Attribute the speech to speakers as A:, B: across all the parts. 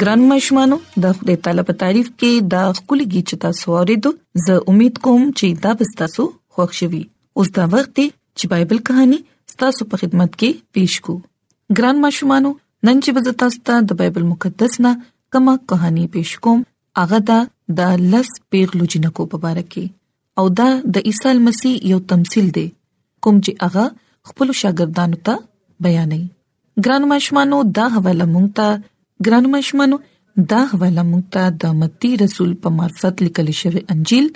A: ګران مشمانو د خپل طالب تعریف کې دا خولي گی چتا سوورې دو زه امید کوم چې دا به تاسو خوښ شي اوس دا وخت دی چې بایبل کہانی تاسو په خدمت کې پیښ کو ګران مشمانو نن چې بزتا تاسو ته د بایبل مقدس نه کما کہانی پیښ کوم هغه دا د لس پیغلو جنکو په اړه کې او دا د عیسی مسیح یو تمثيل دی کوم چې هغه خپل شاګردانو ته بیانوي ګران مشمانو دا حواله مونږ ته ګران مشمانو دا حواله مونږ ته د متی رسول په معرفت لیکل شوی انجیل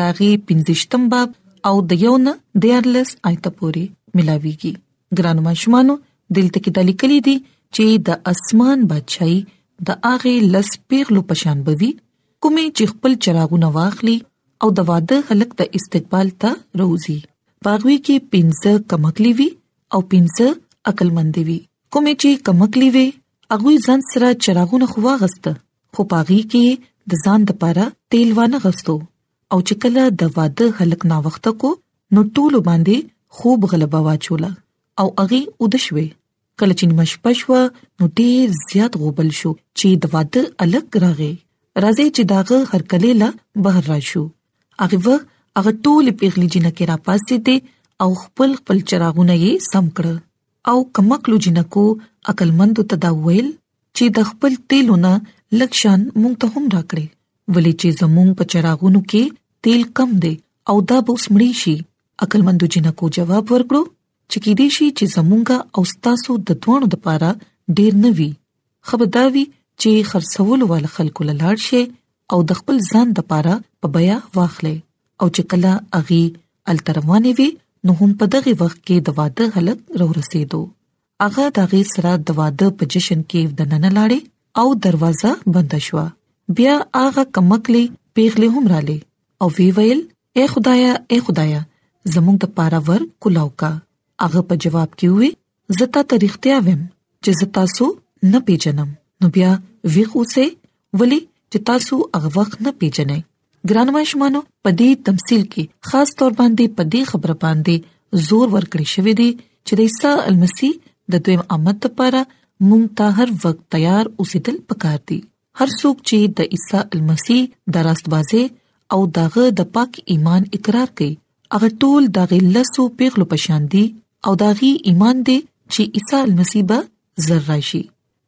A: داغي 15م باب او د یو نه دیارلس آیت پورې ملاويږي ګران مشمانو دلته کې د لیکلي دي چې د اسمان بادشاہي د اغه لس پیغلو پشان بوي کومې چې خپل چراغونه واخلي او د واده خلک ته استقبال ته روزي باغوي کې پنځه کمکلی وي او پنځه عقلمند وي کومې چې کمکلی وي هغه ځان سره چراغونه خواغسته خو پاغي کې د ځان د پاره تیل وانه غستو او چې کله د واده خلک نا وخت کو نو ټول باندې خوب غلبه واچولا او اغي ودشوي کله چې نیمه شپه شو نو ډیر زیات غوبل شو چې د واده الګ راغې راځي چې داغه هر کله لا بهر راشو هغه وخت هغه ټول پیغلی جنکه را پاسې دي او خپل خپل چراغونه یې سم کړ او کمکلو جنکو عقلمند ته دا ویل چې د خپل تیلونه لکشان مونږ ته هم راکړي ولې چې زمونږ په چراغونو کې تیل کم دی او دا به سمړی شي عقلمند جنکو جواب ورکړو چې کې دې شي چې زمونږه او تاسو د دوانو د پاره ډیر نه وي خبرداوي چې خرڅول ول خلکو لاړ شي او د خپل ځان د پاره په بیا واخلې او چې کله اغي التروانه وي نو هم په دغه وخت کې د واده حلق رو رسیدو اغه دغه سره د واده په جشن کې د نن لاړې او دروازه بند شو بیا اغه کمکلی پیغله هم رااله او وی ویل اے خدایا اے خدایا زموږ د پاره ور کولاو کا هغه په جواب کې وې زتا ته رښتیا ویم چې زتا سو نه پیژنم نو بیا ویخ اوسه ولی چې تاسو هغه وخت نه پیژنئ ګران ماشومانو په دې تمثيل کې خاص تور باندې په دې خبره باندې زور ورکړی شوی دی چې د عیسی المسی د دویم آمد لپاره مونږ ته هر وخت تیار اوسېدل پکار دي هر څوک چې د عیسی المسی د راستبازه او دغه د پاک ایمان اقرار کوي هغه ټول دغه لسو پیغلو پشان دي او دغه ایمان دی چې عیسی المسی به زر راشي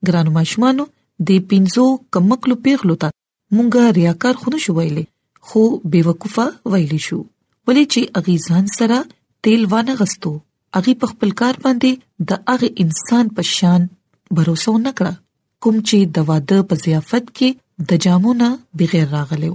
A: ګرانو ماشومانو د پینزو کمکلو پیغلو ته مونږه ریاکار خونه شو ویلې خو بیوقوفه ویلې شو ولې چې اغي ځان سره تیل وانه غستو اغي په خپل کار باندې د اغه انسان پشان باور وسو نکړه کوم چې د واده په ضیافت کې د جامونه بغیر راغلی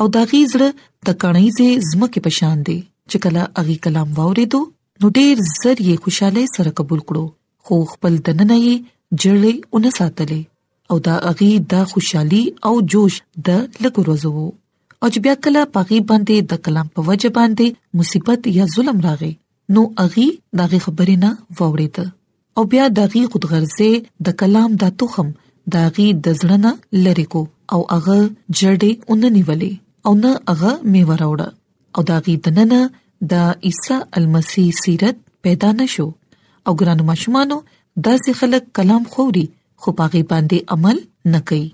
A: او دا غي زړه د کڼایزې زمکه په شان دی چې کله اغي کلام واوریدو نو ډیر زر یې خوشاله سره قبول کړو خو خپل دننه یې جړلې اون ساتلې او دا اغي دا خوشحالي او جوش د لګروزو او چې بیا کله پاغي باندې د کلام په وجه باندې مصیبت یا ظلم راغی نو اغي داغه خبرې نه ووریده او بیا د غي خود غرضه د کلام دا تخم دا غي د زړه لری کو او هغه جړې اوننی ولې او نه هغه میوه راوړه او دا غي دننه د عیسی المسی سیرت پیدا نشو او ګرانو ماشومانو داسې خلک کلام خوري خو پاغي باندې عمل نه کوي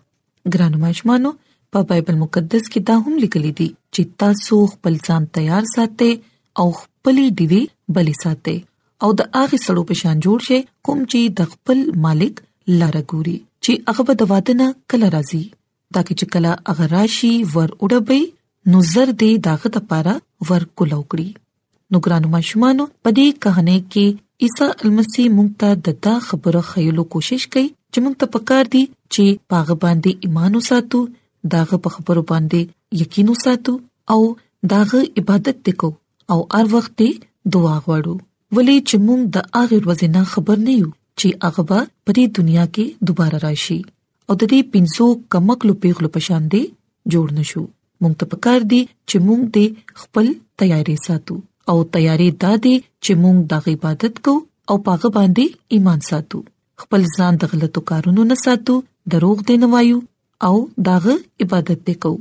A: ګران ماشومانو په بایبل مقدس کې دا هم لیکل دي چې تاسو خپل ځان تیار ساتئ او خپل دیوي بلې ساتئ او د هغه سړو په شان جوړ شئ کوم چې د خپل مالک لار ګوري چې هغه به د وادنه کله راځي دا چې کله هغه راشي ور وډبي نو زر دې داغه د پاره ور کولو کړی نو ګرانو ماشومانو په دې کہانی کې عیسی المسی مونږ ته د دا خبره خیلو کوشش کوي چې مونږ ته پکار دي چې پاغه باندې ایمان وساتو داغه په خبرو باندې یقین وساتو او داغه عبادت وکړو او هر وخت دعا غواړو ولې چې مونږ د هغه ورځې نه خبر نه یو چې هغه به په دې دنیا کې دوباره راشي او د دې پنځو کمکلو پیغلو پشان دی جوړ نشو مونږ ته پکار دی چې مونږ دې خپل تیاری ساتو او تیاری دا دی چې مونږ د عبادت کو او پاغه باندې ایمان ساتو خپل ځان د غلطو کارونو نه ساتو دروغ دې نه وایو او داغه عبادت دې کو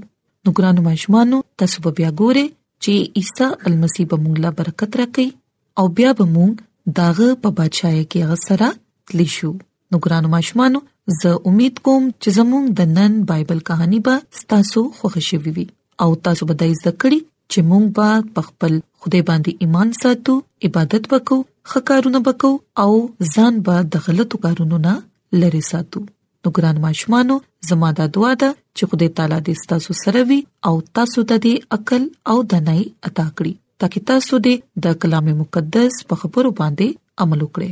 A: نو ګران ماشومانو تاسو به بیا ګوره چې عیسی المسی به مونږ لا برکت راکړي او بیا به مونږ داغه په بادشاہي کې غسرہ تلی شو نو ګرانو ماشومانو زه امید کوم چې زموږ د نن بایبل کہانی به تاسو خوښ شي وي او تاسو به د زده کړې چې موږ به په خپل خدای باندې ایمان ساتو عبادت وکړو خکارونه وکړو او ځان به د غلطو کارونو نه لری ساتو نو ګران ماشومانو زما د دعا ده چې خدای تعالی دې تاسو سره وي او تاسو ته دې عقل او دانای عطا کړي ترڅو تاسو دې د کلام مقدس په خبرو باندې عمل وکړئ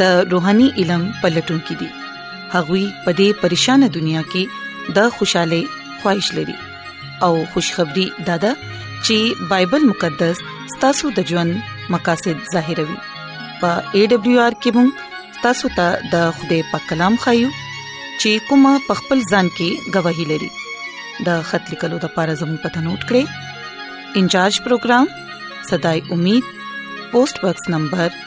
A: د روحاني علم پلټون کې دي هغوی په دې پریشان دنیا کې د خوشاله خوښ لري او خوشخبری دادا چې بایبل مقدس ستاسو د ژوند مقاصد ظاهروي په ای ډبلیو آر کې هم تاسو ته د خوده پاک کلام خایو چې کومه پخپل ځان کې گواہی لري د خط لیکلو د پاره زموږ پته نوٹ کړئ انچارج پروگرام صداي امید پوسټ باکس نمبر 1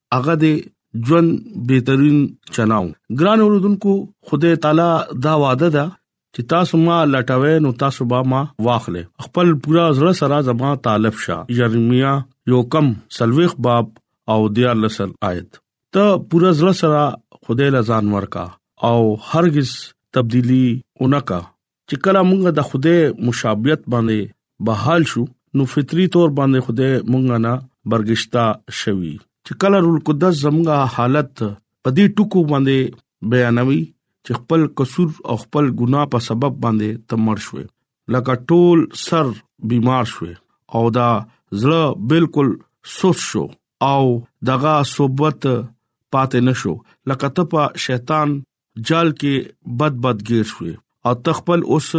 A: هغه
B: دې ژوند بهترین چناو ګران اوردونکو خدای تعالی دا وعده ده چې تاسو ما لټاوي نو تاسو به ما واخلې خپل پورا زړه سره زما طالب شه یرمیا یو کم سلويخ باب او دیار لسل آیت ته پورا زړه سره خدای لزان ورکا او هرگز تبدیلی اونکا چې کله موږ د خوده مشابهت باندې بحال شو نو فطری طور باندې خوده موږ نه برګشتا شوی چې کله روح القدس زموږه حالت په دې ټکو باندې بیانوي چې خپل قصور او خپل ګناه په سبب باندې تمر شوې لکه ټول سر بیمار شوې او دا زړه بالکل سوس شو او دغه صوبت پاتې نشو لکه ته په شیطان جال کې بد بد گیر شوې او تخپل اوس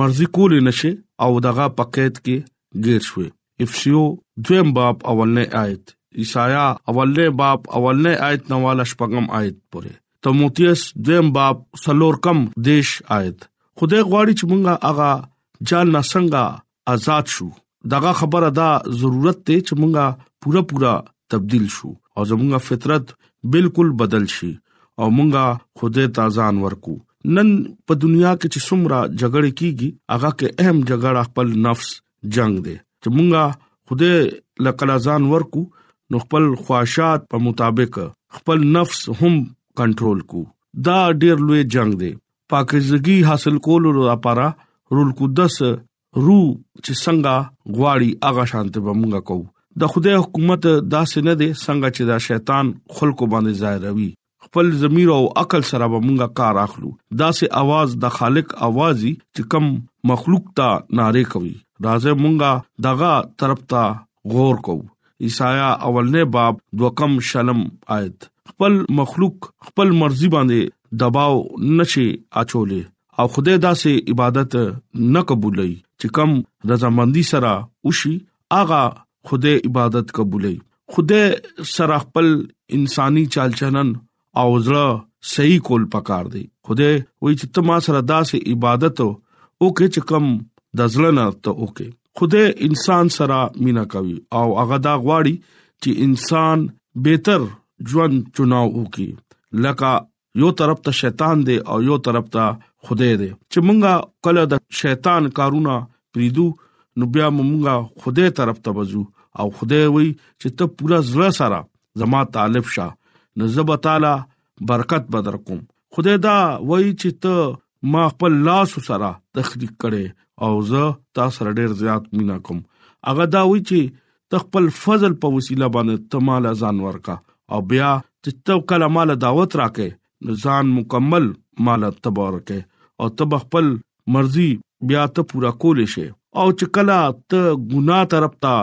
B: مرزي کول نشي او دغه پکېټ کې گیر شوې افسیو دویم باب اولنې آیت عیسایا اولنې باب اولنې آیت نواله شپږم آیت پورې تموتیس دویم باب سلور کم دیش آیت خدای غواړي چې مونږه هغه جال نسنګا آزاد شو دغه خبره دا ضرورت ته چې مونږه پوره پوره تبديل شو او زمونږه فطرت بالکل بدل شي او مونږه خدای ته ځان ورکو نن په دنیا کې چې څومره جګړه کیږي هغه کې اهم جګړه خپل نفس جنگ دی چې مونږه خدای لکه ځان ورکو نو خپل خواهشات په مطابق خپل نفس هم کنټرول کو دا ډیر لوی جنگ دی پاکیزګي حاصل کولو لپاره رول قدس رو چې څنګه غواړي هغه شانته به موږ کوو د خدای حکومت دا سینه دي څنګه چې دا شیطان خلکو باندې ظاهروي خپل ضمیر او عقل سره به موږ کار اخلو دا سه आवाज د خالق आवाजي چې کم مخلوق ته ناره کوي راځه موږ دغه طرف ته غور کوو عیسایا اولنې باب دوکم شلم آیت خپل مخلوق خپل مرزي باندې دباو نشي اچولې او خدای داسې عبادت نه قبولای چې کم رضامندي سره وشي اغه خدای عبادت قبولای خدای سره خپل انساني چال چلن او زړه صحیح کول پکار دی خدای وایي چې تما سره داسې عبادت او کې چې کم د ځلنا ته اوکه خدای انسان سره مینا کوي او هغه دا غواړي چې انسان بهتر ژوند چناو وکړي لکه یو طرف ته شیطان دی او یو طرف ته خدای دی چې مونږه کله د شیطان کارونه پریدو نو بیا مونږه خدای طرف ته وځو او خدای وای چې ته پورا زړه سره زما طالب شه نو زب تعالی برکت بدر کوم خدای دا وایي چې ته ما خپل لاس سره تخلیق کړي او زه تاسو سره ډیر زیات مینا کوم هغه دا وایي چې تخپل فضل په وسیله باندې تماله ځان ورکا او بیا چې تو کله مال دعوت راکې ځان مکمل مال تبارکه او تب خپل مرزي بیا ته پورا کول شي او چې کله ته ګنا طرف ته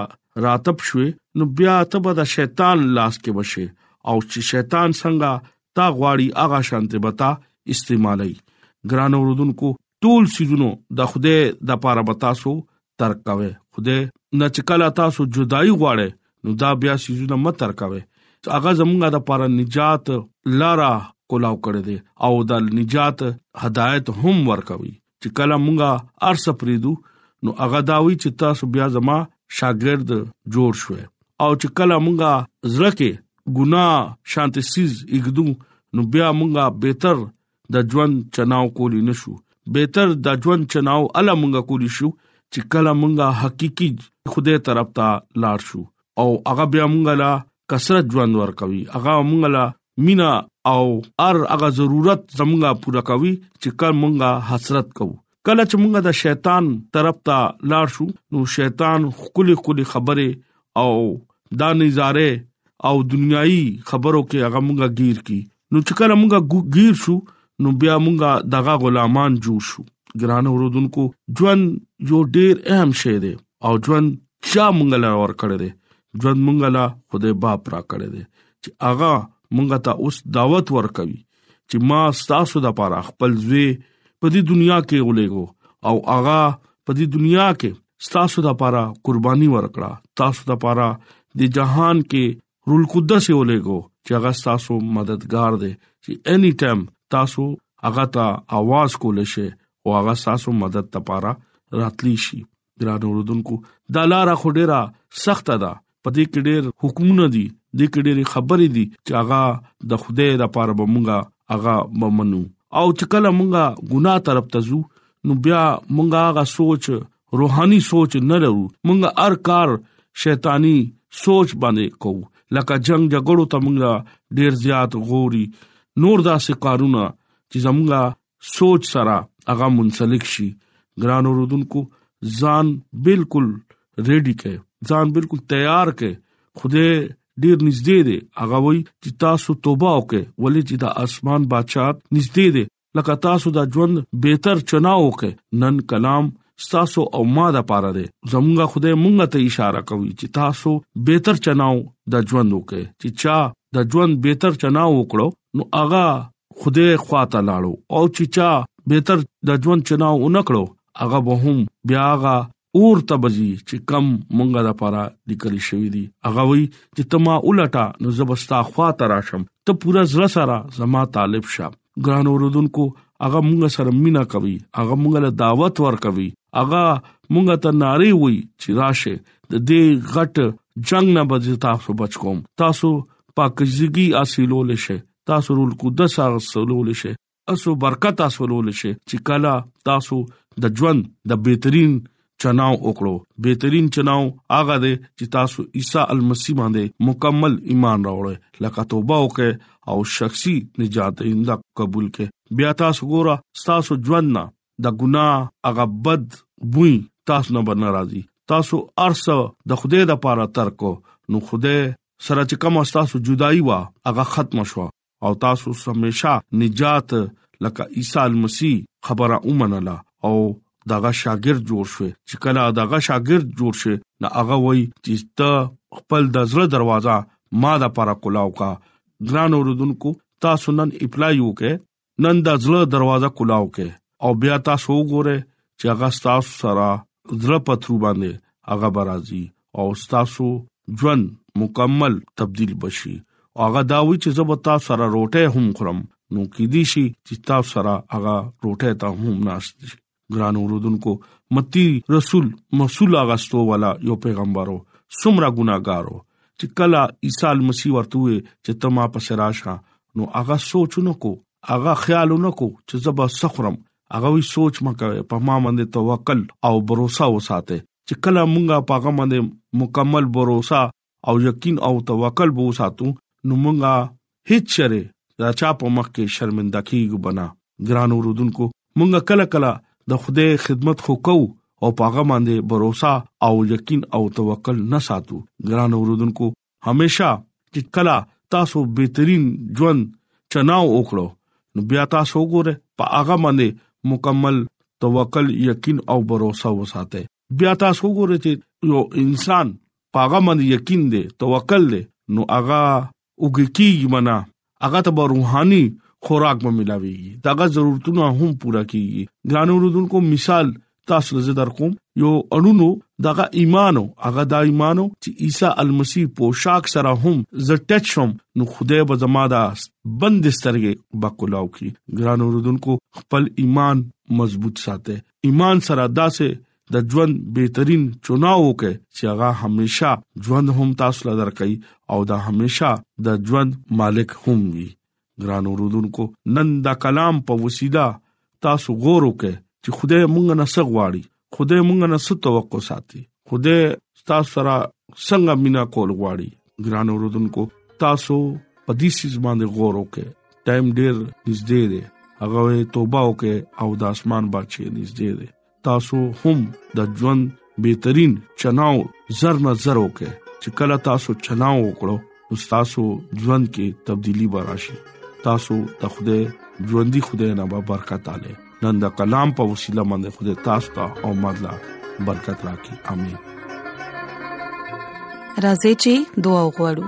B: راتب شوي نو بیا ته به د شیطان لاس کې بشي او چې شیطان څنګه تا غواړي هغه شانته بتا استعمالي ګران اوردونکو ټول سيزونو د خوده د پاره بتاسو ترک کاوه خوده نه چکلا تاسو جدای غواړي نو دا بیا سيزونه مت ترک کاوه هغه زمونږه د پاره نجات لارا کولاو کړی دی او د نجات هدایت هم ورکوي چې کله مونږه ارسه پریدو نو هغه داوي چې تاسو بیا زما شاګرد جوړ شوي او چې کله مونږه زړه کې ګنا شانتي سیز اګدو نو بیا مونږه بهتر د ژوند چناو کولی نشو بهتر د ژوند چناو اله مونږه کولی شو چې کله مونږه حقيقي خدای طرف ته لاړ شو او هغه بیا مونږ لا کثرت ژوند ورکوي هغه مونږ لا مینا او ار هغه ضرورت زمونږه پوره کوي چې کله مونږه حسرت کوو کله چې مونږه د شیطان طرف ته لاړ شو نو شیطان خولي خولي خبره او دا نظاره او دنیایي خبرو کې هغه مونږه گیر کی نو چې کله موږ ګیر شو نو بیا موږ دغه غلامان جوړ شو ګران اوردونکو ژوند یو ډیر اهم شی دی او ژوند چا موږ لا ور کړی دی ژوند موږ لا خدای باپ را کړی دی چې هغه موږ ته اوس دعوت ورکوي چې ما ستاسو د پاره خپل ځوی په دې دنیا کې ولېګو او هغه په دې دنیا کې ستاسو د پاره قرباني ورکړه تاسو د پاره د جهان کې رول قدس یې ولېګو چې هغه تاسو مددگار دی چې اني ټایم تاسو هغه ته आवाज کول شي او هغه تاسو مدد لپاره راتلی شي ګران اوردونکو دا لار خو ډیره سخته ده پدې کې ډېر حکمونه دي د کې ډېر خبرې دي چې هغه د خوده لپاره به مونږه هغه بمنو او چې کله مونږه ګناه طرف ته ځو نو بیا مونږه هغه سوچ روحاني سوچ نه لرو مونږه ار کار شیطانی سوچ باندې کو لکه جنگ جګړو ته مونږه ډیر زیات غوري نور داسې کارونه چې زمونږه سوچ سره هغه منسلک شي ګران اوردونکو ځان بالکل ریډي کړئ ځان بالکل تیار کړئ خوده ډیر نږدې دی هغه وای چې تاسو توبه وکړئ ولې چې دا اسمان بادشاہ نږدې دی لکه تاسو دا ژوند بهتر چناو وکي نن کلام ستاسو او ما د پاره دی زمونږه خدای مونږه ته اشاره کوي چې تاسو بهتر چناو د ژوند وکړي چې چا د ژوند بهتر چناو وکړو نو هغه خدای خواته لاړو او چې چا بهتر د ژوند چناو اونکړو هغه به هم بیا هغه اور ته بزي چې کم مونږه د پاره لیکل شوی دی هغه وی چې تما الټا نو زبستا خوا تراشم ته پورا زړه سره زما طالب شه ګران اوردونکو هغه مونږه سره مینا کوي هغه مونږه له دعوت ور کوي هغه مونږه ته ناری وای چې راشه د دې غټ جنگ نه بچ تاسو بچ کوم تاسو پاکزګي حاصلول شي تاسو رول قدس حاصلول شي اسو برکت حاصلول شي چې کله تاسو د ژوند د بهترین چناو وکړو بهترین چناو هغه دی چې تاسو عیسی المسی باندې مکمل ایمان راوړل لکه توبه وکړئ او شخصي نجات انده قبول کړئ بیا تاسو ګوره تاسو ژوند نه د ګناه هغه بد بوی تاسو نه بنه راځي تاسو ارسه د خوده د پاره ترکو نو خوده سره چې کوم تاسو جدائی وا هغه ختم شو او تاسو سمیشه نجات لکه عیسی المسیح خبره ومنله او دغه شاګرد جوړ شوی چې کله دغه شاګرد جوړ شي نو هغه وای چې ته خپل د زړه دروازه ما د پاره کولاو کا ګران اوردونکو تاسو نن اپلای وکې نن د زړه دروازه کولاو کې او بیا تاسو وګورئ چې هغه تاسو سره زړه پترو باندې هغه برازي او تاسو ژوند مکمل تبديل بشي هغه دا وی چې زه به تاسو سره روټه هم خورم نو کې دي شي چې تاسو سره هغه روټه ته هم ناس دي ګران اوردونکو متی رسول مسول اغستو والا یو پیغمبرو سمرا ګناګارو چې کلا عیسی مسیح ورته چې تما پس راشه نو هغه سوچونو کو هغه خیال ونکو چې زبا سخرم هغه وی سوچ مکوي په ما باندې توکل او باور وساته چې کله مونږه پاغه باندې مکمل باور او یقین او توکل بو ساتو نو مونږه هیڅ شری دا چا په مخ کې شرمنده کیږو بنا ګران اوردونکو مونږه کله کله د خوده خدمت خو کو او پاغه باندې باور او یقین او توکل نه ساتو ګران اوردونکو همیشه چې کلا تاسو بهترین ژوند چناو وکړو نو بیا تاسو وګوره په هغه باندې مکمل توکل یقین او باور وساته بیا تاسو وګوره چې یو انسان پاغه باندې یقین دی توکل دی نو هغه وګکیږي منا هغه ته به روحاني خوراک به ملاويږي دغه ضرورتونه هم پوره کیږي ګران اوردونکو مثال تاسو لزه در کوم یو اړونو دغه ایمانو هغه دا ایمانو چې عیسی المسی پوشاک سره هم ز ټچ شم نو خدای به زما دا بند سترګې بکولاو کی ګران اوردونکو خپل ایمان مضبوط ساته ایمان سره داسې د ژوند بهترین چناو وکړي چې هغه همیشه ژوند هم تاسو له درکې او دا همیشه د ژوند مالک هم وي ګران اوردونکو نن دا کلام په وسیله تاسو غور وکړي چې خدای مونږ نه سغواړي خدای مونږ نه ست توقع ساتي خدای تاسو سره څنګه مینا کول غواړي ګران اوردونکو تاسو په دې سیس باندې غور وکړئ ټایم ډیر نږدې دی هغه توبه وکړئ او د اسمان بچي نږدې دی تاسو هم د ژوند بهترین چناو زر نه زر وکه چې کله تاسو چناو وکړو نو تاسو ژوند کې تبدیلی به راشي تاسو د خوده ژوندۍ خوده نه به برکت आले نن د کلام په وسیله باندې خوده تاسو ته او مدلا برکت راکړي امين
A: راځي چې دعا وغوړو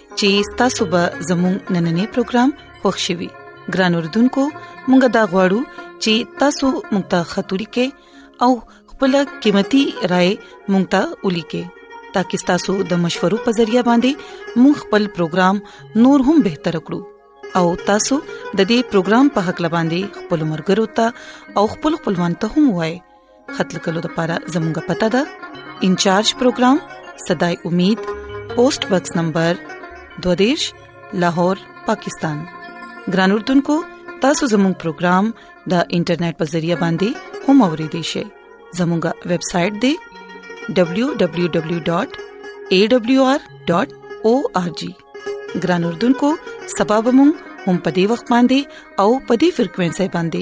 A: چې تاسو به زموږ نننې پروګرام خوښ شوي ګران اوردونکو مونږ دا غواړو چې تاسو مونږ ته خاطري کې او خپل قیمتي رائے مونږ ته ولي کې ترڅو تاسو د مشورو په ذریعہ باندې مونږ خپل پروګرام نور هم بهتر کړو او تاسو د دې پروګرام په حق لباندي خپل مرګرو ته او خپل خپلوان ته هم وایي خپل کلو د پاره زموږه پته ده انچارج پروگرام صداي امید پوسټ باکس نمبر 22 لاهور پاکستان ګران اردوونکو تاسو زموږ پروگرام د انټرنیټ په ذریعہ باندې هم اوريدي شئ زموږه ویب سټ د www.awr.org ګران اردوونکو سبب مون هم پدی وخت باندې او پدی فریکوينسي باندې